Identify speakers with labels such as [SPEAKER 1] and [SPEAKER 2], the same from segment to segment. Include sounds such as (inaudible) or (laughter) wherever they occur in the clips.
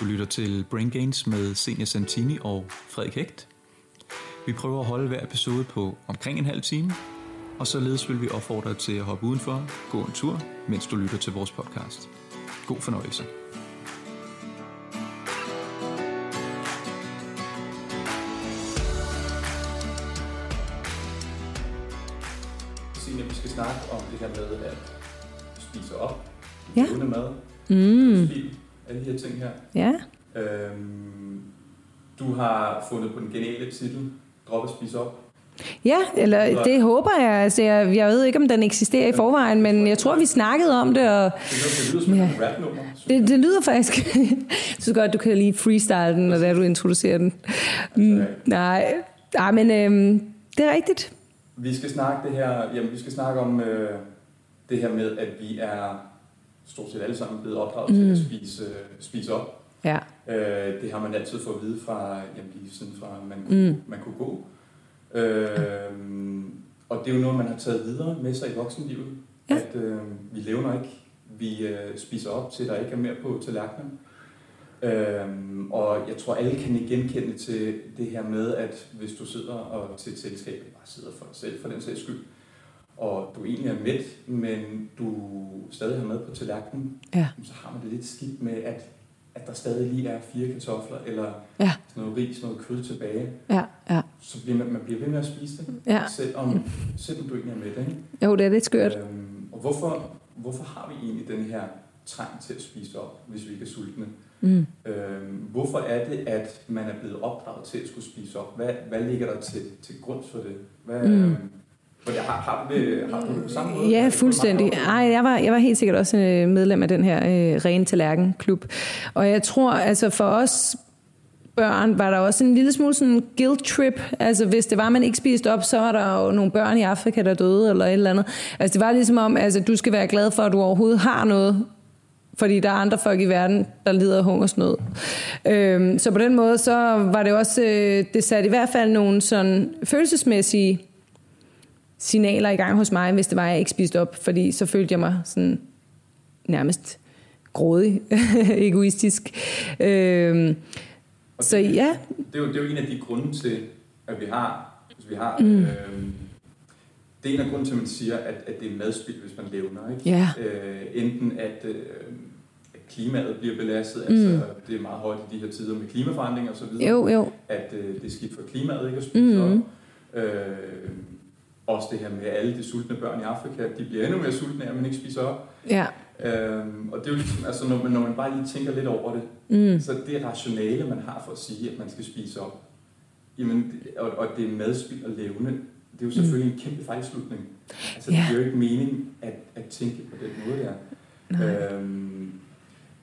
[SPEAKER 1] Du lytter til Brain Gains med Senior Santini og Frederik Hægt. Vi prøver at holde hver episode på omkring en halv time, og således vil vi opfordre dig til at hoppe udenfor, gå en tur, mens du lytter til vores podcast. God fornøjelse. Signe, vi skal snakke om det her med at spise op,
[SPEAKER 2] Ja.
[SPEAKER 1] levende mad,
[SPEAKER 2] Mm.
[SPEAKER 1] Alle de her ting her.
[SPEAKER 2] Ja.
[SPEAKER 1] Øhm, du har fundet på den geniale titel, Drop at spise op.
[SPEAKER 2] ja, eller det håber jeg. Altså, jeg. Jeg ved ikke, om den eksisterer i forvejen, men jeg tror, vi snakkede om det, og
[SPEAKER 1] Det lyder, som
[SPEAKER 2] Ja.
[SPEAKER 1] et rap-nummer. synes
[SPEAKER 2] det, det lyder faktisk... (laughs) Jeg synes godt, du kan lige freestyle den, når det er, du introducerer den. Mm,
[SPEAKER 1] jeg.
[SPEAKER 2] nej, nej, men øhm, det er rigtigt.
[SPEAKER 1] Vi skal snakke det her, jamen, vi skal snakke om øh, det her med, at vi er stort set alle sammen blevet opdraget mm. til at spise, spise op.
[SPEAKER 2] Ja.
[SPEAKER 1] Øh, det har man altid fået at vide fra, jamen, lige siden fra man kunne, mm. man kunne gå. Øh, og det er jo noget, man har taget videre med sig i voksenlivet.
[SPEAKER 2] Ja.
[SPEAKER 1] At øh, vi levner ikke. Vi øh, spiser op til, der ikke er mere på tallerkenen. Øhm, og jeg tror, alle kan genkende til det her med, at hvis du sidder og til et selskab, bare sidder for dig selv for den sags skyld, og du egentlig er mæt, men du stadig har med på tallerkenen,
[SPEAKER 2] Ja.
[SPEAKER 1] så har man det lidt skidt med, at, at der stadig lige er fire kartofler, eller
[SPEAKER 2] Ja.
[SPEAKER 1] sådan noget ris, noget kød tilbage.
[SPEAKER 2] Ja, ja.
[SPEAKER 1] Så bliver man, man bliver ved med at spise det,
[SPEAKER 2] Ja.
[SPEAKER 1] selvom, selvom du egentlig er mæt. Ikke?
[SPEAKER 2] Jo, det er lidt skørt.
[SPEAKER 1] Øhm, og hvorfor, hvorfor har vi egentlig den her trang til at spise op, hvis vi ikke er sultne?
[SPEAKER 2] Mm.
[SPEAKER 1] Øhm, hvorfor er det, at man er blevet opdraget til at skulle spise op? Hvad, hvad ligger der til, til grund for det? Hvad,
[SPEAKER 2] Mm.
[SPEAKER 1] øhm, har, har, du det, har du det på samme måde?
[SPEAKER 2] Ja, fuldstændig. Ej, jeg var, jeg var helt sikkert også øh, medlem af den her øh, Rene Tallerken Klub. Og jeg tror, altså for os børn var der også en lille smule sådan guilt trip. Altså hvis det var, man ikke spiste op, så var der jo nogle børn i Afrika, der døde eller et eller andet. Altså det var ligesom om, altså du skal være glad for, at du overhovedet har noget fordi der er andre folk i verden, der lider af hungersnød. Øhm, så på den måde, så var det også, øh, det satte i hvert fald nogle sådan følelsesmæssige signaler i gang hos mig, hvis det var, at jeg ikke spiste op, fordi så følte jeg mig sådan nærmest grådig, (laughs) egoistisk. Øhm,
[SPEAKER 1] Og
[SPEAKER 2] så
[SPEAKER 1] det-
[SPEAKER 2] ja,
[SPEAKER 1] Det er, jo, det er jo en af de grunde til, at vi har... Altså vi har
[SPEAKER 2] Mm.
[SPEAKER 1] øh, det er en af grunden til, at man siger, at, at det er madspild, hvis man levner. Ikke?
[SPEAKER 2] Ja.
[SPEAKER 1] Øh, enten at, øh, at klimaet bliver belastet,
[SPEAKER 2] Mm.
[SPEAKER 1] altså det er meget højt i de her tider med klimaforandringer osv.
[SPEAKER 2] jo, jo.
[SPEAKER 1] at øh, det er skidt for klimaet ikke at spise
[SPEAKER 2] Mhm.
[SPEAKER 1] op. Øh, også det her med, alle de sultne børn i Afrika, de bliver endnu mere sultne, at man ikke spiser op.
[SPEAKER 2] Ja.
[SPEAKER 1] Øhm, og det er jo ligesom, altså når man, når man bare lige tænker lidt over det,
[SPEAKER 2] Mm.
[SPEAKER 1] så det rationale, man har for at sige, at man skal spise op, jamen, det- og, og det er madspild og levende, det er jo selvfølgelig en kæmpe fejlslutning. Altså, det
[SPEAKER 2] Ja.
[SPEAKER 1] giver jo ikke mening at, at tænke på den måde der.
[SPEAKER 2] Nej.
[SPEAKER 1] Øhm,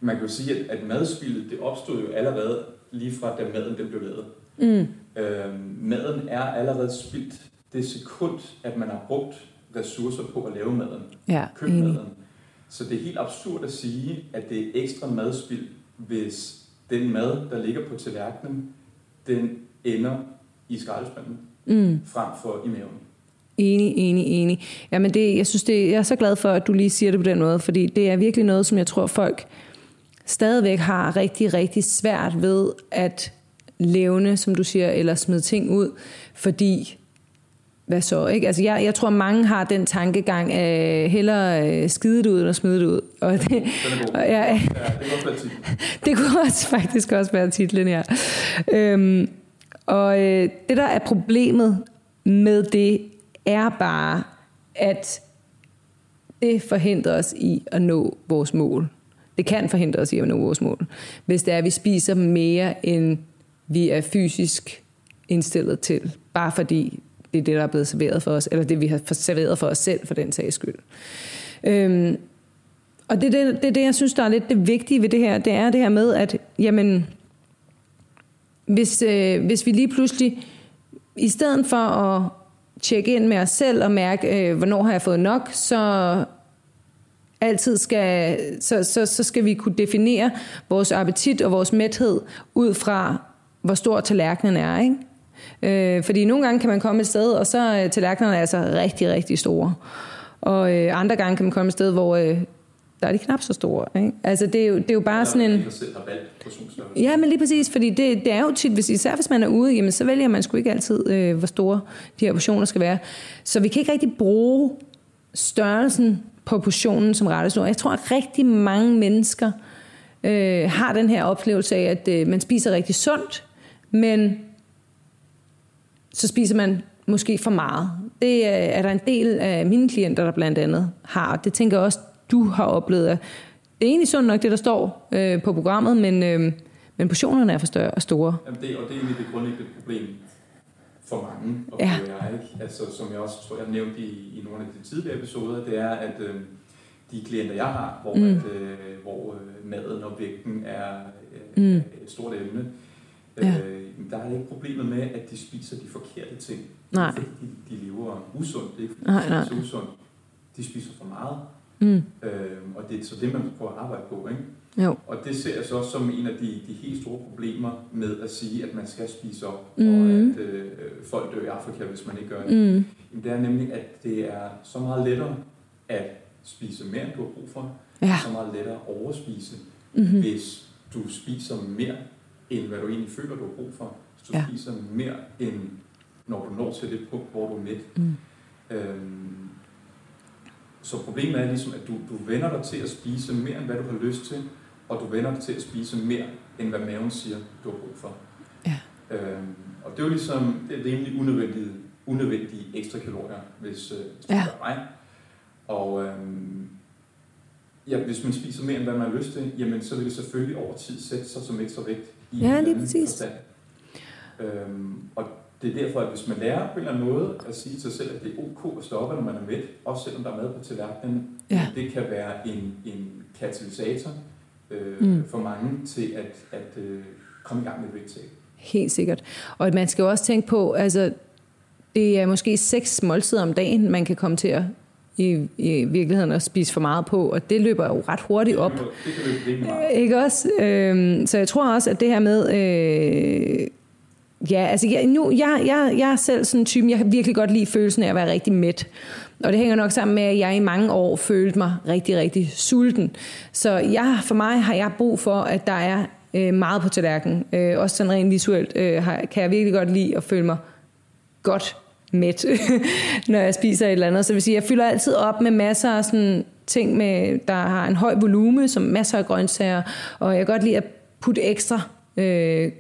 [SPEAKER 1] man kan jo sige, at, at madspildet, det opstod jo allerede lige fra, da maden den blev lavet.
[SPEAKER 2] Mm.
[SPEAKER 1] Øhm, maden er allerede spildt det sekund, at man har brugt ressourcer på at lave maden,
[SPEAKER 2] Ja,
[SPEAKER 1] købe
[SPEAKER 2] enig.
[SPEAKER 1] maden. Så det er helt absurd at sige, at det er ekstra madspild, hvis den mad, der ligger på tallerkenen, den ender i skraldespanden,
[SPEAKER 2] Mm.
[SPEAKER 1] frem for i maven.
[SPEAKER 2] Enig, enig, enig. Jamen det, jeg synes det, jeg er så glad for, at du lige siger det på den måde, fordi det er virkelig noget, som jeg tror, folk stadigvæk har rigtig, rigtig svært ved at levne, som du siger, eller smide ting ud, fordi hvad så, ikke? Altså jeg, jeg tror, mange har den tankegang af hellere øh, skide det ud, end at smide det ud. Og det,
[SPEAKER 1] Den (laughs)
[SPEAKER 2] og jeg,
[SPEAKER 1] Ja, det (laughs)
[SPEAKER 2] det kunne også faktisk også være titlen her. Øhm, og øh, det, der er problemet med det, er bare, at det forhindrer os i at nå vores mål. Det kan forhindre os i at nå vores mål. Hvis det er, at vi spiser mere, end vi er fysisk indstillet til. Bare fordi det er det, der er blevet serveret for os, eller det, vi har serveret for os selv, for den sags skyld. Øhm, og det er det, det det, jeg synes, der er lidt det vigtige ved det her. Det er det her med, at jamen, hvis, øh, hvis vi lige pludselig, i stedet for at tjekke ind med os selv og mærke, øh, hvornår har jeg fået nok, så altid skal, så, så, så skal vi kunne definere vores appetit og vores mæthed ud fra, hvor stor tallerkenen er. Ikke? Øh, fordi nogle gange kan man komme et sted, og så er tallerkenerne altså rigtig, rigtig store. Og øh, andre gange kan man komme et sted, hvor øh, der er de knap så store. Ikke? Altså, det er jo, det er jo bare sådan en... Ja, men lige præcis, fordi det, det er jo tit, hvis, især hvis man er ude, jamen, så vælger man sgu ikke altid, øh, hvor store de her portioner skal være. Så vi kan ikke rigtig bruge størrelsen på portionen som rettesnor. Jeg tror, at rigtig mange mennesker øh, har den her oplevelse af, at øh, man spiser rigtig sundt, men så spiser man måske for meget. Det er der en del af mine klienter, der blandt andet har. Det tænker jeg også, du har oplevet. Det er egentlig sundt nok, det der står øh, på programmet, men, øh, men portionerne er for større og store.
[SPEAKER 1] Jamen det, og det er egentlig det grundlæggende problem for mange, og
[SPEAKER 2] Ja.
[SPEAKER 1] jeg, ikke? Altså, som jeg også tror, jeg nævnte i, i nogle af de tidligere episoder, det er, at øh, de klienter, jeg har, hvor,
[SPEAKER 2] Mm.
[SPEAKER 1] at, øh, hvor øh, maden og vægten er øh,
[SPEAKER 2] mm.
[SPEAKER 1] et stort emne,
[SPEAKER 2] Ja.
[SPEAKER 1] øh, der er ikke problemet med, at de spiser de forkerte ting.
[SPEAKER 2] Nej.
[SPEAKER 1] Fordi de, de lever usundt, det er ikke, fordi
[SPEAKER 2] Nej,
[SPEAKER 1] de
[SPEAKER 2] nej.
[SPEAKER 1] spiser usundt. De spiser for meget,
[SPEAKER 2] Mm.
[SPEAKER 1] øh, og det er så det, man prøver at arbejde på. Ikke?
[SPEAKER 2] Jo.
[SPEAKER 1] Og det ser jeg så også som en af de, de helt store problemer med at sige, at man skal spise op,
[SPEAKER 2] Mhm.
[SPEAKER 1] og at øh, folk dør i Afrika, hvis man ikke gør det.
[SPEAKER 2] Mm.
[SPEAKER 1] Mm. Det er nemlig, at det er så meget lettere at spise mere, end du har brug for.
[SPEAKER 2] Ja.
[SPEAKER 1] Så meget lettere at overspise,
[SPEAKER 2] Mm-hmm.
[SPEAKER 1] hvis du spiser mere, end hvad du egentlig føler, du har brug for. Hvis du
[SPEAKER 2] Ja.
[SPEAKER 1] spiser mere, end når du når til det punkt, hvor du er mæt.
[SPEAKER 2] Mm.
[SPEAKER 1] Øhm, så problemet er ligesom, at du, du vender dig til at spise mere, end hvad du har lyst til, og du vender dig til at spise mere, end hvad maven siger, du har brug for.
[SPEAKER 2] Ja.
[SPEAKER 1] Øhm, og det er jo ligesom, det er rimelig unødvendige, unødvendige ekstra kalorier, hvis, øh, hvis
[SPEAKER 2] Ja.
[SPEAKER 1] spørger mig. Og øhm, ja, hvis man spiser mere, end hvad man har lyst til, jamen så vil det selvfølgelig over tid sætte sig som ekstra vægt i
[SPEAKER 2] Ja, lige præcis.
[SPEAKER 1] forstand. Øhm, og det er derfor, at hvis man lærer på en eller anden måde at sige til sig selv, at det er ok at stoppe, når man er mæt, også selvom der er mad på tallerkenen,
[SPEAKER 2] Ja.
[SPEAKER 1] det kan være en, en katalysator øh,
[SPEAKER 2] Mm.
[SPEAKER 1] for mange til at, at øh, komme i gang med vægttab.
[SPEAKER 2] Helt sikkert. Og man skal jo også tænke på, altså, det er måske seks måltider om dagen, man kan komme til at i, i virkeligheden at spise for meget på, og det løber jo ret hurtigt op.
[SPEAKER 1] Det meget.
[SPEAKER 2] Ikke også? Øhm, så jeg tror også, at det her med... Øh, ja, altså jeg, nu, jeg, jeg, jeg er selv sådan en type, jeg kan virkelig godt lide følelsen af at være rigtig mæt. Og det hænger nok sammen med, at jeg i mange år følte mig rigtig, rigtig sulten. Så jeg, for mig har jeg brug for, at der er øh, meget på tallerkenen. Øh, også sådan rent visuelt øh, har, kan jeg virkelig godt lide at føle mig godt mæt, (laughs) når jeg spiser et eller andet. Så det vil sige, jeg fylder altid op med masser af sådan ting, med, der har en høj volume, som masser af grøntsager, og jeg kan godt lide at putte ekstra øh,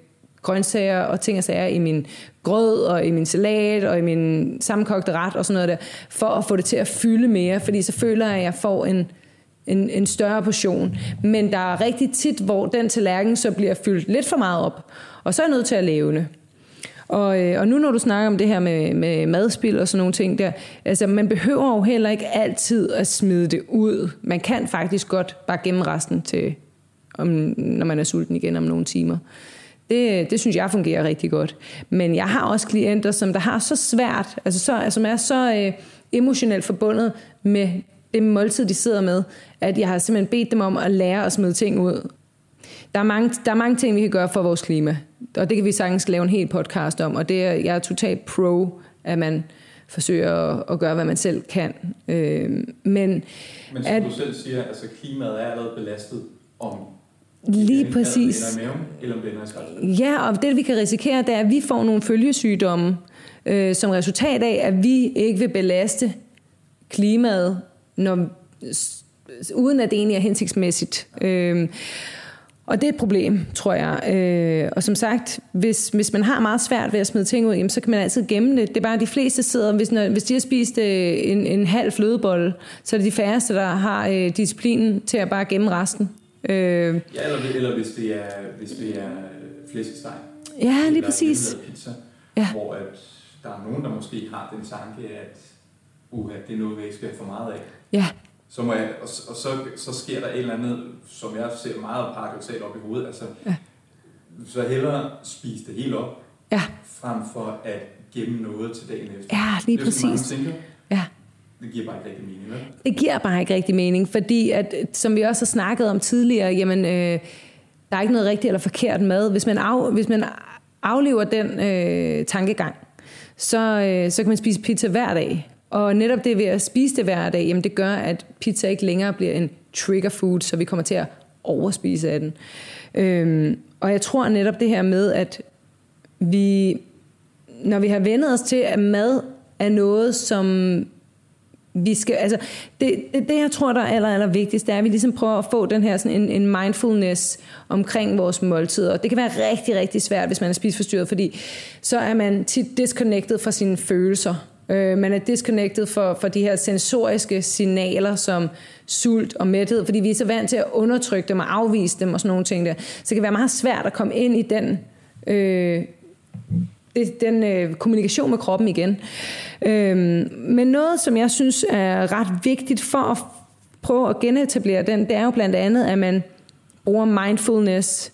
[SPEAKER 2] grøntsager og ting og sager i min grød og i min salat og i min sammenkogte ret og sådan noget der, for at få det til at fylde mere, fordi så føler jeg, at jeg får en, en, en større portion. Men der er rigtig tit, hvor den tallerken så bliver fyldt lidt for meget op, og så er jeg nødt til at levne. Og, øh, og nu når du snakker om det her med, med madspil og sådan nogle ting der, altså man behøver jo heller ikke altid at smide det ud. Man kan faktisk godt bare gemme resten til, om, når man er sulten igen om nogle timer. Det, det synes jeg fungerer rigtig godt. Men jeg har også klienter, som der har så svært, altså så, som er så øh, emotionelt forbundet med det måltid, de sidder med, at jeg har simpelthen bedt dem om at lære at smide ting ud. Der er, mange, der er mange ting, vi kan gøre for vores klima, og det kan vi sagtens lave en hel podcast om, og det er, jeg er totalt pro, at man forsøger at, at gøre, hvad man selv kan. Øh, men
[SPEAKER 1] Men som
[SPEAKER 2] At-
[SPEAKER 1] du selv siger, altså klimaet er allerede belastet om
[SPEAKER 2] lige præcis...
[SPEAKER 1] maven, eller om.
[SPEAKER 2] Ja, og det vi kan risikere, det er, at vi får nogle følgesygdomme øh, som resultat af, at vi ikke vil belaste klimaet, når, uden at det egentlig er hensigtsmæssigt. Øh, og det er et problem, tror jeg. Øh, og som sagt, hvis, hvis man har meget svært ved at smide ting ud, jamen, så kan man altid gemme det. Det er bare, at de fleste sidder, hvis, når, hvis de har spist øh, en, en halv flødebolle, så er det de færreste, der har øh, disciplinen til at bare gemme resten. Øh,
[SPEAKER 1] Ja, eller, eller hvis det er, hvis det er øh, flæskesteg.
[SPEAKER 2] ja, lige præcis.
[SPEAKER 1] Pizza,
[SPEAKER 2] Ja.
[SPEAKER 1] Hvor at der er nogen, der måske har den tanke, at uh, det er noget, vi ikke skal have for meget af.
[SPEAKER 2] Ja,
[SPEAKER 1] Så, må jeg, og, og så, så sker der et eller andet, som jeg ser meget paradoxalt op i hovedet. Altså,
[SPEAKER 2] Ja.
[SPEAKER 1] Så hellere spise det helt op,
[SPEAKER 2] ja,
[SPEAKER 1] frem for at gemme noget til dagen efter.
[SPEAKER 2] ja lige
[SPEAKER 1] det er
[SPEAKER 2] præcis.
[SPEAKER 1] mange tænker,
[SPEAKER 2] Ja.
[SPEAKER 1] det giver bare ikke rigtig mening, vel?
[SPEAKER 2] Det giver bare ikke rigtig mening, fordi at, som vi også har snakket om tidligere, jamen, øh, der er ikke noget rigtigt eller forkert mad. Hvis man, af, hvis man aflever den øh, tankegang, så, øh, så kan man spise pizza hver dag. Og netop det ved at spise det hver dag, jamen det gør, at pizza ikke længere bliver en trigger food, så vi kommer til at overspise af den. Øhm, og jeg tror netop det her med, at vi, når vi har vendet os til, at mad er noget, som vi skal, altså, det, det, det, jeg tror, der er aller, aller vigtigst, det er, at vi ligesom prøver at få den her sådan en, en mindfulness omkring vores måltider. Og det kan være rigtig, rigtig svært, hvis man er spiseforstyrret, fordi så er man tit disconnected fra sine følelser. Øh, man er disconnected for, for de her sensoriske signaler, som sult og mæthed, fordi vi er så vant til at undertrykke dem og afvise dem og sådan nogle ting der. Så det kan være meget svært at komme ind i den øh, det, den øh, kommunikation med kroppen igen. Øh, men noget, som jeg synes er ret vigtigt for at prøve at genetablere den, det er jo blandt andet, at man bruger mindfulness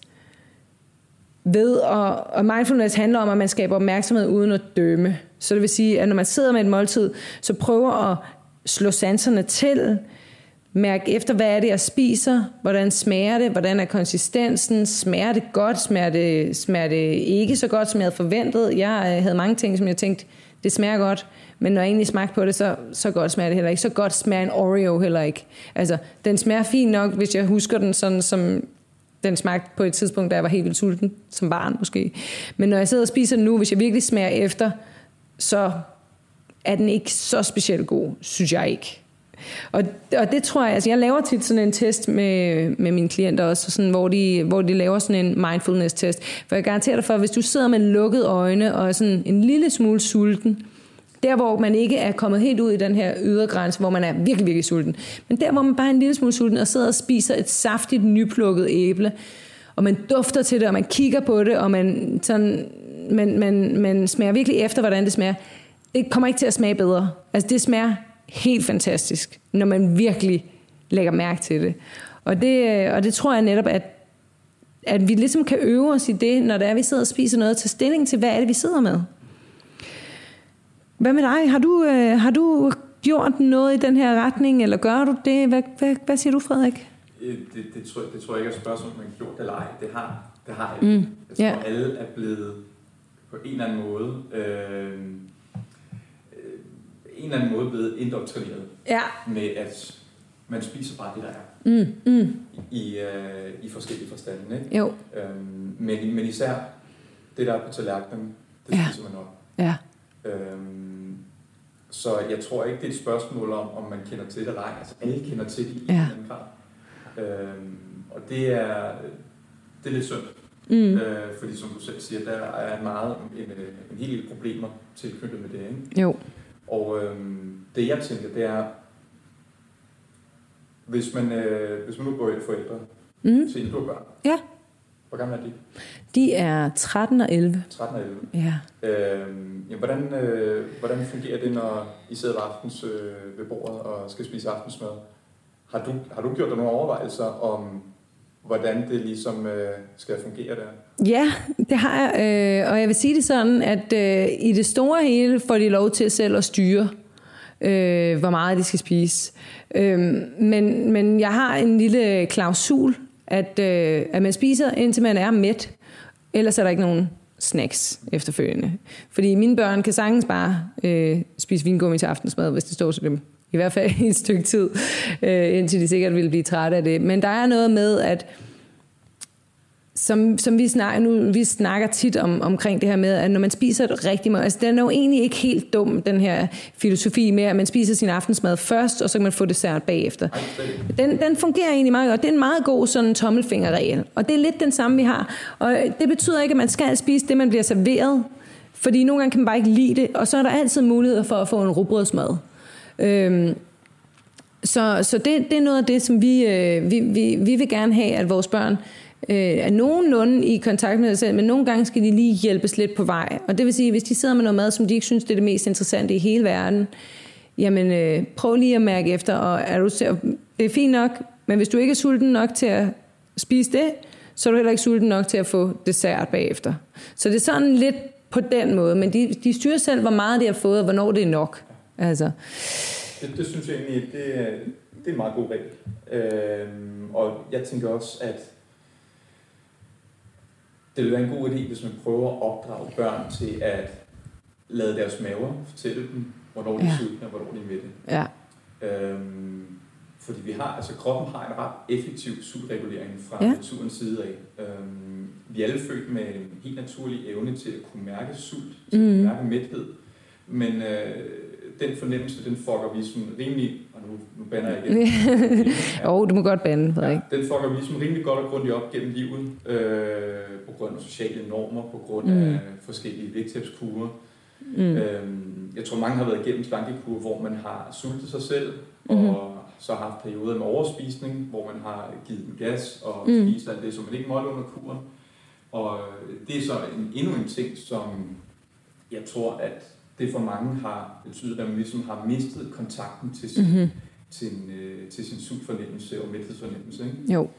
[SPEAKER 2] ved at, og mindfulness handler om, at man skaber opmærksomhed uden at dømme. Så det vil sige, at når man sidder med et måltid, så prøver at slå sanserne til, Mærk efter, hvad er det, jeg spiser? Hvordan smager det? Hvordan er konsistensen? Smager det godt? Smager det, smager det ikke så godt, som jeg havde forventet? Jeg øh, havde mange ting, som jeg tænkte, det smager godt. Men når jeg egentlig smagte på det, så, så godt smager det heller ikke. Så godt smager en Oreo heller ikke. Altså, den smager fint nok, hvis jeg husker den sådan, som den smagte på et tidspunkt, da jeg var helt vildt sulten, som barn måske. Men når jeg sidder og spiser den nu, hvis jeg virkelig smager efter, så er den ikke så specielt god, synes jeg ikke. Og, og det tror jeg, altså jeg laver tit sådan en test med, med mine klienter også, sådan, hvor, de, hvor de laver sådan en mindfulness test. For jeg garanterer dig for, at hvis du sidder med lukkede øjne og er sådan en lille smule sulten, der hvor man ikke er kommet helt ud i den her ydergrænse, hvor man er virkelig, virkelig sulten, men der hvor man bare er en lille smule sulten og sidder og spiser et saftigt, nyplukket æble, og man dufter til det, og man kigger på det, og man, sådan, man, man, man smager virkelig efter, hvordan det smager, det kommer ikke til at smage bedre. Altså det smager helt fantastisk, når man virkelig lægger mærke til det. Og det, øh, og det tror jeg netop, at, at vi ligesom kan øve os i det, når det er, vi sidder og spiser noget, til stilling til, hvad er det, vi sidder med. Hvad med dig? Har du, øh, har du gjort noget i den her retning, eller gør du det? Hvad, hvad, hvad siger du, Frederik?
[SPEAKER 1] Øh, det, det, tror, det tror jeg ikke er et spørgsmål, om man har gjort det eller ej. Det har, det har jeg. Mm. Jeg tror, yeah. alle er blevet på en eller anden måde øh, en eller anden måde blevet indoktrineret
[SPEAKER 2] ja.
[SPEAKER 1] med, at man spiser bare det, der er.
[SPEAKER 2] Mm, mm.
[SPEAKER 1] I, uh, I forskellige forstande. Ikke?
[SPEAKER 2] Jo.
[SPEAKER 1] Øhm, men, men især det, der er på tallerkenen, det
[SPEAKER 2] ja.
[SPEAKER 1] spiser man op.
[SPEAKER 2] Ja.
[SPEAKER 1] Øhm, så jeg tror ikke, det er et spørgsmål om, om man kender til det eller ej. Altså alle kender til det i
[SPEAKER 2] ja.
[SPEAKER 1] en grad. Øhm, og det er, det er lidt synd.
[SPEAKER 2] Mm.
[SPEAKER 1] Øh, fordi som du selv siger, der er meget, en, en hel del problemer tilknyttet med det. Ikke?
[SPEAKER 2] Jo.
[SPEAKER 1] Og øh, det jeg tænker, det er, hvis man, øh, hvis man nu går ind forældre mm. til indblå børn,
[SPEAKER 2] ja.
[SPEAKER 1] Hvor gamle er de?
[SPEAKER 2] De er 13 og 11.
[SPEAKER 1] 13 og 11.
[SPEAKER 2] Ja.
[SPEAKER 1] Øh, ja hvordan, øh, hvordan fungerer det, når I sidder ved aftens øh, ved bordet og skal spise aftensmad? Har du, har du gjort dig nogle overvejelser om, hvordan det ligesom øh, skal fungere der?
[SPEAKER 2] Ja, det har jeg, øh, og jeg vil sige det sådan, at øh, i det store hele får de lov til selv at styre, øh, hvor meget de skal spise. Øh, men, men jeg har en lille klausul, at, øh, at man spiser indtil man er mæt, ellers er der ikke nogen snacks efterfølgende. Fordi mine børn kan sagtens bare øh, spise vingummi til aftensmad, hvis det står til dem. I hvert fald (laughs) i et stykke tid, øh, indtil de sikkert vil blive trætte af det. Men der er noget med, at som, som vi, snakker, nu, vi snakker tit om, omkring det her med, at når man spiser rigtig meget, altså den er jo egentlig ikke helt dum, den her filosofi med, at man spiser sin aftensmad først, og så kan man få dessert bagefter. Den, den fungerer egentlig meget godt. Det er en meget god sådan tommelfingerregel. Og det er lidt den samme, vi har. Og det betyder ikke, at man skal spise det, man bliver serveret, fordi nogle gange kan man bare ikke lide det, og så er der altid mulighed for at få en rugbrødsmad. Øhm, så så det, det er noget af det, som vi, øh, vi, vi, vi vil gerne have, at vores børn øh, øh, er nogenlunde i kontakt med sig selv, men nogle gange skal de lige hjælpes lidt på vej. Og det vil sige, hvis de sidder med noget mad, som de ikke synes, det er det mest interessante i hele verden, jamen øh, prøv lige at mærke efter, og er du, det er fint nok, men hvis du ikke er sulten nok til at spise det, så er du heller ikke sulten nok til at få dessert bagefter. Så det er sådan lidt på den måde, men de, de styrer selv, hvor meget de har fået, og hvornår det er nok. Altså.
[SPEAKER 1] Det, det synes jeg egentlig, det er, det er en meget god regel. Øhm, og jeg tænker også, at det vil være en god idé, hvis man prøver at opdrage børn til at lade deres maver fortælle dem, hvornår de er ja. sultne og hvornår de er mætte.
[SPEAKER 2] Ja.
[SPEAKER 1] Øhm, fordi vi har, altså kroppen har en ret effektiv sultregulering fra
[SPEAKER 2] Ja.
[SPEAKER 1] naturens side af. Øhm, vi er alle født med en helt naturlig evne til at kunne mærke sult, til
[SPEAKER 2] Mhm.
[SPEAKER 1] at kunne mærke mæthed. Men øh, den fornemmelse, den fucker vi sådan rimelig, nu, nu bander jeg igen. (laughs)
[SPEAKER 2] Jo, oh, du må godt bande, Frederik.
[SPEAKER 1] Ja, den fucker vi sådan rimelig godt og grundigt op gennem livet, øh, på grund af sociale normer, på grund af
[SPEAKER 2] Mm.
[SPEAKER 1] forskellige vægttabskurer.
[SPEAKER 2] Mm.
[SPEAKER 1] Øhm, jeg tror, mange har været igennem slankekur, hvor man har sultet sig selv,
[SPEAKER 2] Mhm.
[SPEAKER 1] og så har haft perioder med overspisning, hvor man har givet den gas og
[SPEAKER 2] Mm.
[SPEAKER 1] mm. spist alt det, som man ikke måtte under kuren. Og det er så en, endnu en ting, som jeg tror, at det for mange har betydet, at man ligesom har mistet kontakten til sin,
[SPEAKER 2] Mm-hmm.
[SPEAKER 1] til, øh, til sin sultfornemmelse og mæthedsfornemmelse. Ikke?
[SPEAKER 2] Jo.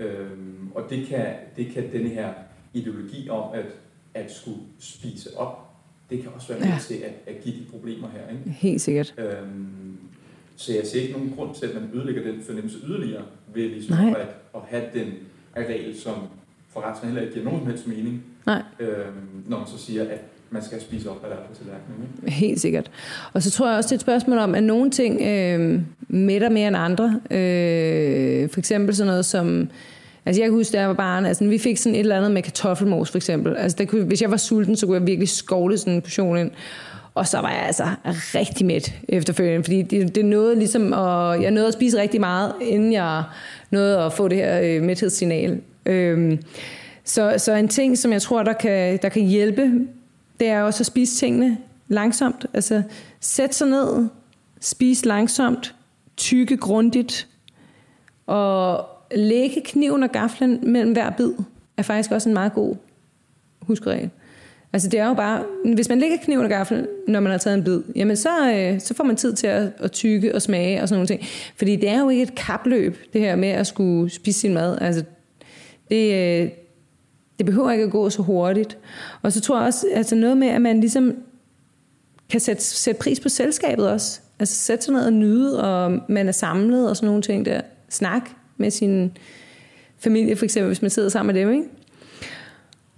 [SPEAKER 1] Øhm, og det kan, det kan denne her ideologi om at, at skulle spise op, det kan også være med
[SPEAKER 2] Ja.
[SPEAKER 1] ja. til at, at give de problemer her. Ikke?
[SPEAKER 2] Helt sikkert.
[SPEAKER 1] Øhm, så jeg ser ikke nogen grund til, at man ødelægger den fornemmelse yderligere ved ligesom
[SPEAKER 2] Nej.
[SPEAKER 1] at, at have den regel, som for resten heller ikke giver nogen som helst mening,
[SPEAKER 2] Nej.
[SPEAKER 1] øhm, når man så siger, at man skal spise op, hvad der er på tallerkenen. Ikke?
[SPEAKER 2] Helt sikkert. Og så tror jeg også, det er et spørgsmål om, at nogle ting øh, mætter mere end andre. Øh, for eksempel sådan noget som... Altså jeg kan huske, da jeg var barn, altså vi fik sådan et eller andet med kartoffelmos for eksempel. Altså der kunne, hvis jeg var sulten, så kunne jeg virkelig skovle sådan en portion ind. Og så var jeg altså rigtig mæt efterfølgende, fordi det, det nåede ligesom, at, jeg nåede at spise rigtig meget, inden jeg nåede at få det her øh, mæthedssignal. Øhm, så, så en ting, som jeg tror, der kan, der kan hjælpe, det er også at spise tingene langsomt. Altså sæt sig ned, spis langsomt, tykke grundigt, og lægge kniven og gaflen mellem hver bid, er faktisk også en meget god huskeregel. Altså det er jo bare, hvis man lægger kniven og gaflen, når man har taget en bid, jamen så, øh, så får man tid til at, at tykke og smage og sådan nogle ting. Fordi det er jo ikke et kapløb, det her med at skulle spise sin mad. Altså det, øh, det behøver ikke at gå så hurtigt. Og så tror jeg også, altså noget med, at man ligesom kan sætte, sætte pris på selskabet også. Altså sætte sig ned og nyde, og man er samlet og sådan nogle ting der. Snak med sin familie, for eksempel, hvis man sidder sammen med dem, ikke?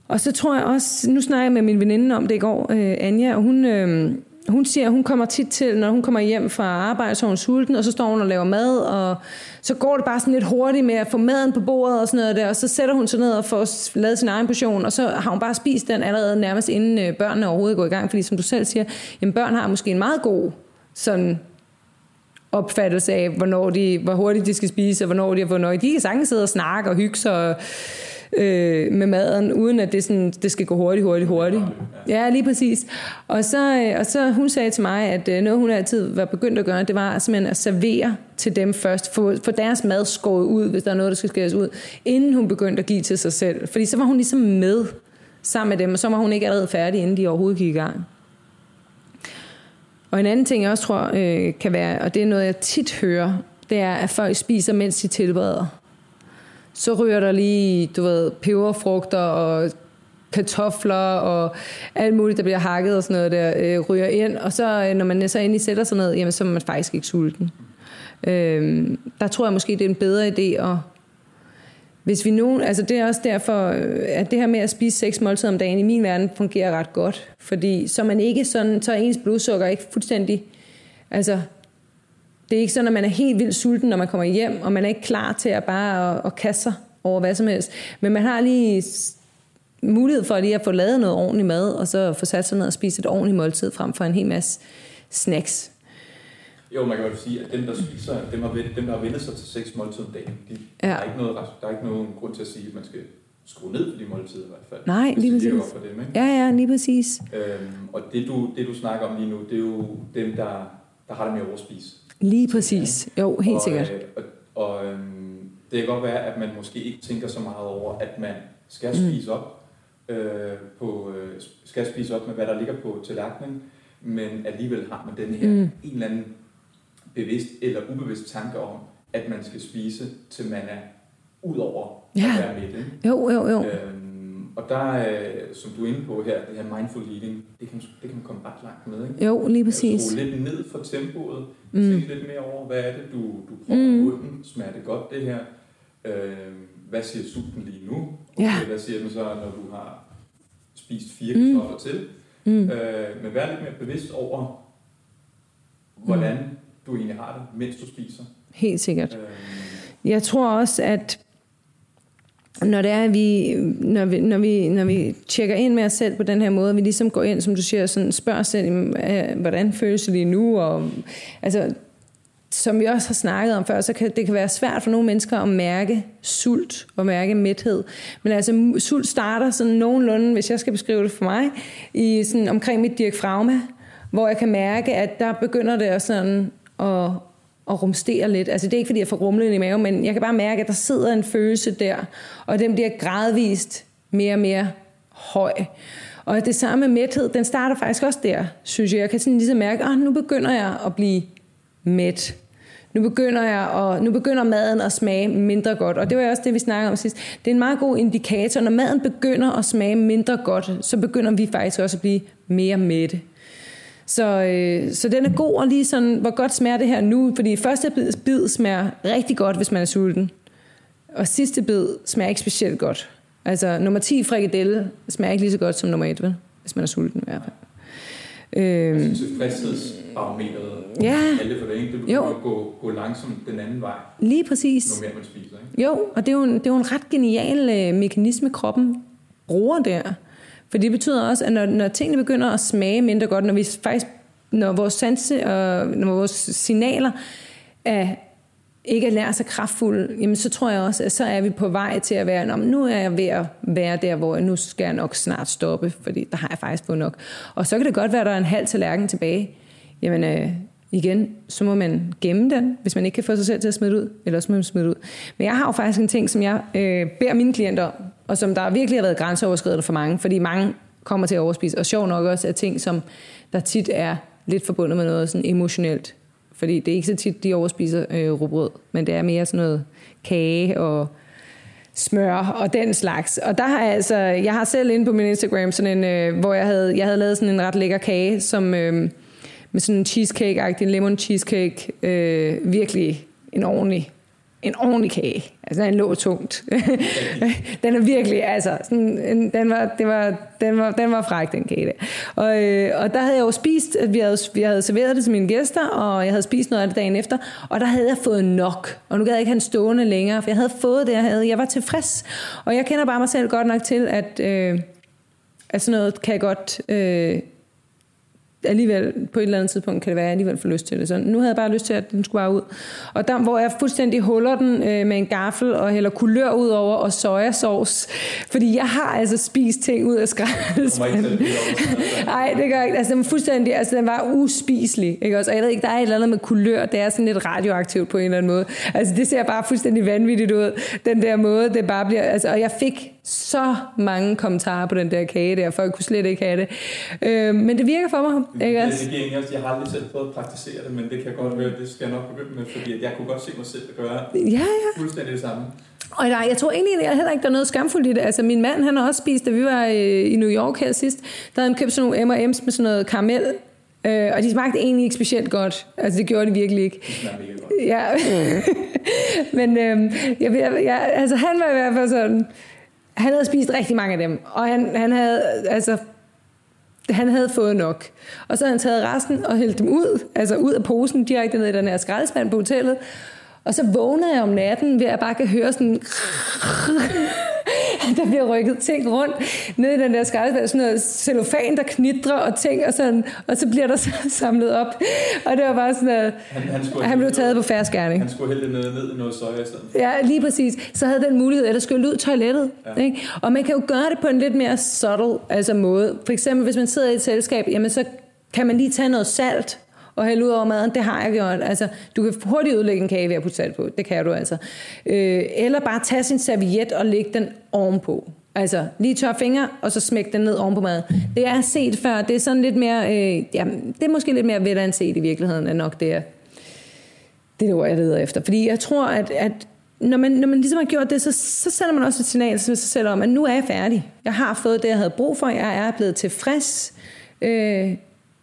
[SPEAKER 2] Og så tror jeg også, nu snakker jeg med min veninde om det i går, øh, Anja, og hun, øh, hun siger, at hun kommer tit til, når hun kommer hjem fra arbejde, så er hun sulten, og så står hun og laver mad, og så går det bare sådan lidt hurtigt med at få maden på bordet og sådan noget der, og så sætter hun sig ned og får lavet sin egen portion, og så har hun bare spist den allerede nærmest inden øh, børnene overhovedet går i gang, fordi som du selv siger, jamen børn har måske en meget god sådan opfattelse af, hvornår de, hvor hurtigt de skal spise, og hvornår de har fået nok. De kan sagtens sidde og snakke og hygge sig øh, med maden, uden at det, sådan, det skal gå hurtigt, hurtigt, hurtigt. Ja, lige præcis. Og så, øh, og så hun sagde til mig, at øh, noget hun altid var begyndt at gøre, det var simpelthen at servere til dem først, få, få deres mad skåret ud, hvis der er noget, der skal skæres ud, inden hun begyndte at give til sig selv. Fordi så var hun ligesom med sammen med dem, og så var hun ikke allerede færdig, inden de overhovedet gik i gang. Og en anden ting, jeg også tror øh, kan være, og det er noget, jeg tit hører, det er, at folk spiser, mens de tilbereder. Så ryger der lige, du ved, peberfrugter og kartofler og alt muligt, der bliver hakket og sådan noget der, øh, ryger ind. Og så, øh, når man så endelig sætter sig ned, jamen, så er man faktisk ikke sulten. Øh, der tror jeg måske, det er en bedre idé at hvis vi nu, altså det er også derfor, øh, at det her med at spise seks måltider om dagen i min verden fungerer ret godt. Fordi så man ikke sådan, så er ens blodsukker ikke fuldstændig, altså det er ikke sådan, at man er helt vildt sulten, når man kommer hjem, og man er ikke klar til at bare at, at kaste sig over hvad som helst. Men man har lige mulighed for lige at få lavet noget ordentligt mad, og så få sat sig ned og spise et ordentligt måltid frem for en hel masse snacks.
[SPEAKER 1] Jo, man kan jo sige, at dem, der spiser, dem, har, dem, der har vendt sig til seks måltider om dagen, de,
[SPEAKER 2] Ja.
[SPEAKER 1] der, er ikke noget, der er ikke nogen grund til at sige, at man skal skrue ned på de måltider i hvert fald.
[SPEAKER 2] Nej, lige
[SPEAKER 1] det
[SPEAKER 2] præcis.
[SPEAKER 1] godt for dem, ikke?
[SPEAKER 2] Ja, ja, lige præcis.
[SPEAKER 1] Øhm, og det du, det, du snakker om lige nu, det er jo dem, der, der har det med at overspise.
[SPEAKER 2] Lige præcis. Jo, helt
[SPEAKER 1] og,
[SPEAKER 2] sikkert.
[SPEAKER 1] Øh, og, og øhm, det kan godt være, at man måske ikke tænker så meget over, at man skal
[SPEAKER 2] Mm.
[SPEAKER 1] spise op, øh, på, øh, skal spise op med, hvad der ligger på tallerkenen, men alligevel har man den her
[SPEAKER 2] Mm.
[SPEAKER 1] mm. en eller anden bevidst eller ubevidst tanke om, at man skal spise, til man er ud over
[SPEAKER 2] Ja.
[SPEAKER 1] at være midt. Ikke?
[SPEAKER 2] Jo, jo, jo.
[SPEAKER 1] Øhm, og der, øh, som du er inde på her, det her mindful eating, det kan, det kan man komme ret langt med. Ikke?
[SPEAKER 2] Jo, lige
[SPEAKER 1] At
[SPEAKER 2] præcis.
[SPEAKER 1] Skrue lidt ned for tempoet,
[SPEAKER 2] Mm.
[SPEAKER 1] mm. tænke lidt mere over, hvad er det, du, du prøver
[SPEAKER 2] Mm.
[SPEAKER 1] mm. munden, smager det godt det her, øh, hvad siger sulten lige nu, okay,
[SPEAKER 2] Ja.
[SPEAKER 1] hvad siger den så, når du har spist fire
[SPEAKER 2] Mm.
[SPEAKER 1] kartofler til,
[SPEAKER 2] Mm.
[SPEAKER 1] øh, men vær lidt mere bevidst over, hvordan du egentlig har det, mens du spiser.
[SPEAKER 2] Helt sikkert. Jeg tror også, at når det er, at vi, når vi, når vi, når vi tjekker ind med os selv på den her måde, vi ligesom går ind, som du siger, sådan spørger os selv, øh, hvordan føles det lige nu, og altså, som vi også har snakket om før, så kan det kan være svært for nogle mennesker at mærke sult og mærke mæthed. Men altså sult starter sådan nogenlunde, hvis jeg skal beskrive det for mig, i sådan omkring mit diafragma, hvor jeg kan mærke, at der begynder det at sådan at, og rumstere lidt. Altså det er ikke fordi, jeg får rumlen i maven, men jeg kan bare mærke, at der sidder en følelse der, og den bliver gradvist mere og mere høj. Og det samme med mæthed, den starter faktisk også der, synes jeg. Jeg kan sådan ligesom mærke, at nu begynder jeg at blive mæt. Nu begynder, jeg at, nu begynder maden at smage mindre godt, og det var også det, vi snakkede om sidst. Det er en meget god indikator. Når maden begynder at smage mindre godt, så begynder vi faktisk også at blive mere mætte. Så, øh, så den er god, og lige sådan, hvor godt smager det her nu? Fordi første bid, bid smager rigtig godt, hvis man er sulten. Og sidste bid smager ikke specielt godt. Altså, nummer 10 frikadelle smager ikke lige så godt som nummer 1, vel? Hvis man er sulten i hvert fald.
[SPEAKER 1] Øh, jeg synes,
[SPEAKER 2] ja.
[SPEAKER 1] alle for det, ikke? Det begynder at gå, gå langsomt den anden vej.
[SPEAKER 2] Lige præcis.
[SPEAKER 1] Nu mere man spiser, ikke?
[SPEAKER 2] Jo, og det er jo en, det er jo en ret genial øh, mekanisme, kroppen bruger der. For det betyder også, at når, når tingene begynder at smage mindre godt, når vi faktisk, når vores sanse og når vores signaler er ikke er nær så kraftfulde, jamen så tror jeg også, at så er vi på vej til at være, nu er jeg ved at være der, hvor jeg nu skal jeg nok snart stoppe, fordi der har jeg faktisk fået nok. Og så kan det godt være, at der er en halv tallerken tilbage. Jamen øh, igen, så må man gemme den, hvis man ikke kan få sig selv til at smide ud, eller så må man smide ud. Men jeg har jo faktisk en ting, som jeg øh, beder mine klienter om, og som der virkelig har været grænseoverskridende for mange, fordi mange kommer til at overspise, og sjov nok også er ting, som der tit er lidt forbundet med noget sådan emotionelt fordi det er ikke så tit, de overspiser øh, rugbrød, men det er mere sådan noget kage og smør og den slags. Og der har jeg altså, jeg har selv inde på min Instagram sådan en, øh, hvor jeg havde, jeg havde lavet sådan en ret lækker kage, som øh, med sådan en cheesecake-agtig, en lemon cheesecake, øh, virkelig en ordentlig en ordentlig kage. Altså, den lå tungt. (laughs) den er virkelig, altså, sådan, den, var, det var, den, var, den var fræk, den kage der. Og, øh, og der havde jeg jo spist, vi havde, vi havde serveret det til mine gæster, og jeg havde spist noget af det dagen efter, og der havde jeg fået nok. Og nu gad jeg ikke have stående længere, for jeg havde fået det, jeg havde. Jeg var tilfreds. Og jeg kender bare mig selv godt nok til, at, øh, at sådan noget kan jeg godt... Øh, alligevel på et eller andet tidspunkt kan det være, at jeg alligevel får lyst til det. Så nu havde jeg bare lyst til, at den skulle bare ud. Og der, hvor jeg fuldstændig huller den øh, med en gaffel og hælder kulør ud over og sojasauce. Fordi jeg har altså spist ting ud af skraldespanden. Nej, det gør ikke. Altså, den var fuldstændig, altså, den var uspiselig. Ikke også? Og jeg ved ikke, der er et eller andet med kulør. Det er sådan lidt radioaktivt på en eller anden måde. Altså, det ser bare fuldstændig vanvittigt ud. Den der måde, det bare bliver... Altså, og jeg fik så mange kommentarer på den der kage der. Folk kunne slet ikke have det. Øh, men det virker for mig.
[SPEAKER 1] Ikke det, det giver også, jeg har aldrig selv prøvet at praktisere det, men det kan godt være, det skal jeg nok begynde med, fordi jeg kunne godt se mig selv at gøre
[SPEAKER 2] ja, ja.
[SPEAKER 1] fuldstændig det samme.
[SPEAKER 2] Og nej, jeg tror egentlig at jeg heller ikke, der er noget skamfuldt i det. Altså min mand, han har også spist, da vi var i New York her sidst, der havde han købt sådan nogle M&M's med sådan noget karamel Øh, og de smagte egentlig ikke specielt godt. Altså det gjorde de virkelig ikke.
[SPEAKER 1] Det godt.
[SPEAKER 2] Ja. (laughs) Men øh, jeg, jeg, jeg, altså han var i hvert fald sådan, han havde spist rigtig mange af dem. Og han, han havde, altså han havde fået nok. Og så havde han taget resten og hældt dem ud, altså ud af posen, direkte ned i den her skraldespand på hotellet. Og så vågnede jeg om natten ved at bare kan høre sådan (laughs) der bliver rykket ting rundt ned i den der skraldespand, sådan noget cellofan, der knitrer og ting, og, sådan, og så bliver der så (laughs) samlet op. Og det var bare sådan, at han, han, han blev taget på færre skærning.
[SPEAKER 1] Han skulle hælde ned, ned i noget soja i stedet
[SPEAKER 2] Ja, lige præcis. Så havde den mulighed, at der skulle ud toilettet. Ja. Ikke? Og man kan jo gøre det på en lidt mere subtle altså måde. For eksempel, hvis man sidder i et selskab, jamen så kan man lige tage noget salt og hælde ud over maden. Det har jeg gjort. Altså, du kan hurtigt udlægge en kage ved at putte salt på. Det kan du altså. Øh, eller bare tage sin serviet og lægge den ovenpå. Altså lige tør fingre, og så smæk den ned oven på maden. Det er set før. Det er sådan lidt mere, øh, ja, det er måske lidt mere ved set i virkeligheden, end nok det er det, er det ord, jeg leder efter. Fordi jeg tror, at, at når man, når man ligesom har gjort det, så, så sender man også et signal til sig selv om, at nu er jeg færdig. Jeg har fået det, jeg havde brug for. Jeg er blevet tilfreds. Øh,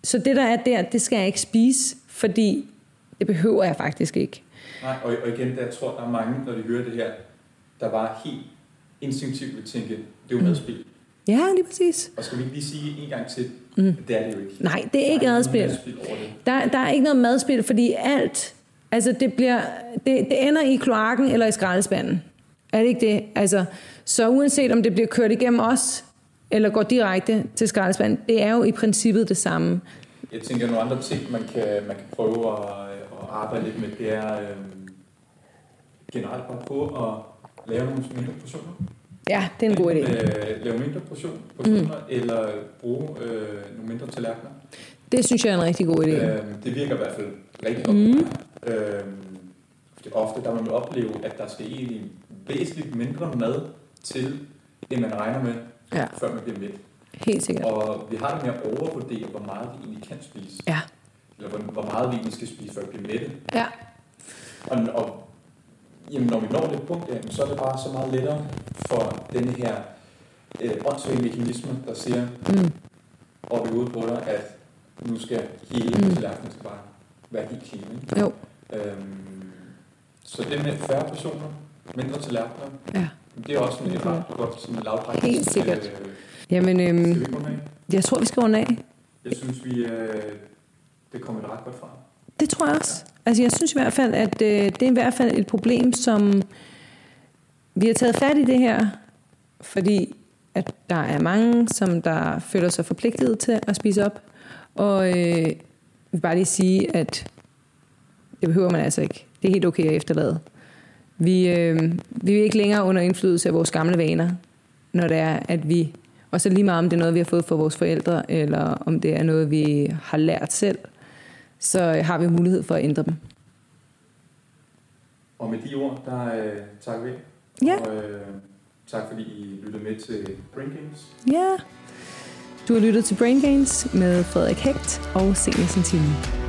[SPEAKER 2] så det, der er der, det skal jeg ikke spise, fordi det behøver jeg faktisk ikke.
[SPEAKER 1] Nej, og, og igen, der jeg tror, der er mange, når de hører det her, der bare helt instinktivt vil tænke, det er jo madspil. Mm.
[SPEAKER 2] Ja, lige præcis.
[SPEAKER 1] Og skal vi lige sige en gang til, mm. det er det jo ikke.
[SPEAKER 2] Nej, det er ikke madspil. Der, der er ikke noget madspil, fordi alt Altså, det, bliver, det, det ender i kloakken eller i skraldespanden. Er det ikke det? Altså, så uanset om det bliver kørt igennem os, eller går direkte til skraldespanden, det er jo i princippet det samme.
[SPEAKER 1] Jeg tænker, nogle andre ting, man kan, man kan prøve at, at arbejde lidt med, det er øhm, generelt bare på at lave nogle mindre portioner.
[SPEAKER 2] Ja, det er en god idé.
[SPEAKER 1] Øh, lave mindre portion, portioner, mm. eller bruge øh, nogle mindre tallerkener.
[SPEAKER 2] Det synes jeg er en rigtig god idé.
[SPEAKER 1] Øh, det virker i hvert fald rigtig godt. Mm. Øh, ofte der vil man opleve, at der skal egentlig væsentligt mindre mad til, end man regner med,
[SPEAKER 2] Ja.
[SPEAKER 1] før man bliver mæt.
[SPEAKER 2] Helt sikkert.
[SPEAKER 1] Og vi har det med at overvurdere, hvor meget vi egentlig kan spise.
[SPEAKER 2] Ja.
[SPEAKER 1] Eller hvor, hvor meget vi egentlig skal spise, før vi bliver mætte.
[SPEAKER 2] Ja.
[SPEAKER 1] Og, og jamen, når vi når det punkt, jamen, så er det bare så meget lettere for denne her øh, åndssvage mekanisme, der siger
[SPEAKER 2] Mm.
[SPEAKER 1] op i hovedet på dig, at nu skal hele
[SPEAKER 2] Mm.
[SPEAKER 1] tallerkenen skal bare være helt clean.
[SPEAKER 2] Jo.
[SPEAKER 1] Øhm, så det med færre personer, mindre tallerkener,
[SPEAKER 2] Ja.
[SPEAKER 1] Det er også sådan et ret godt sådan lavpraktisk.
[SPEAKER 2] Helt sikkert.
[SPEAKER 1] Øh,
[SPEAKER 2] Jamen, øhm, jeg tror, vi skal runde af.
[SPEAKER 1] Jeg synes, vi, øh, det kommer ret godt fra.
[SPEAKER 2] Det tror jeg også. Altså, jeg synes i hvert fald, at øh, det er i hvert fald et problem, som vi har taget fat i det her, fordi at der er mange, som der føler sig forpligtet til at spise op. Og øh, jeg vil bare lige sige, at det behøver man altså ikke. Det er helt okay at efterlade. Vi, øh, vi er ikke længere under indflydelse af vores gamle vaner, når det er, at vi, og så lige meget om det er noget, vi har fået fra vores forældre, eller om det er noget, vi har lært selv, så har vi mulighed for at ændre dem.
[SPEAKER 1] Og med de ord, der øh, takker vi.
[SPEAKER 2] Ja.
[SPEAKER 1] Og øh, tak fordi I lyttede med til Brain Games.
[SPEAKER 2] Ja. Du har lyttet til Brain Gains med Frederik Hægt og Senior Santini.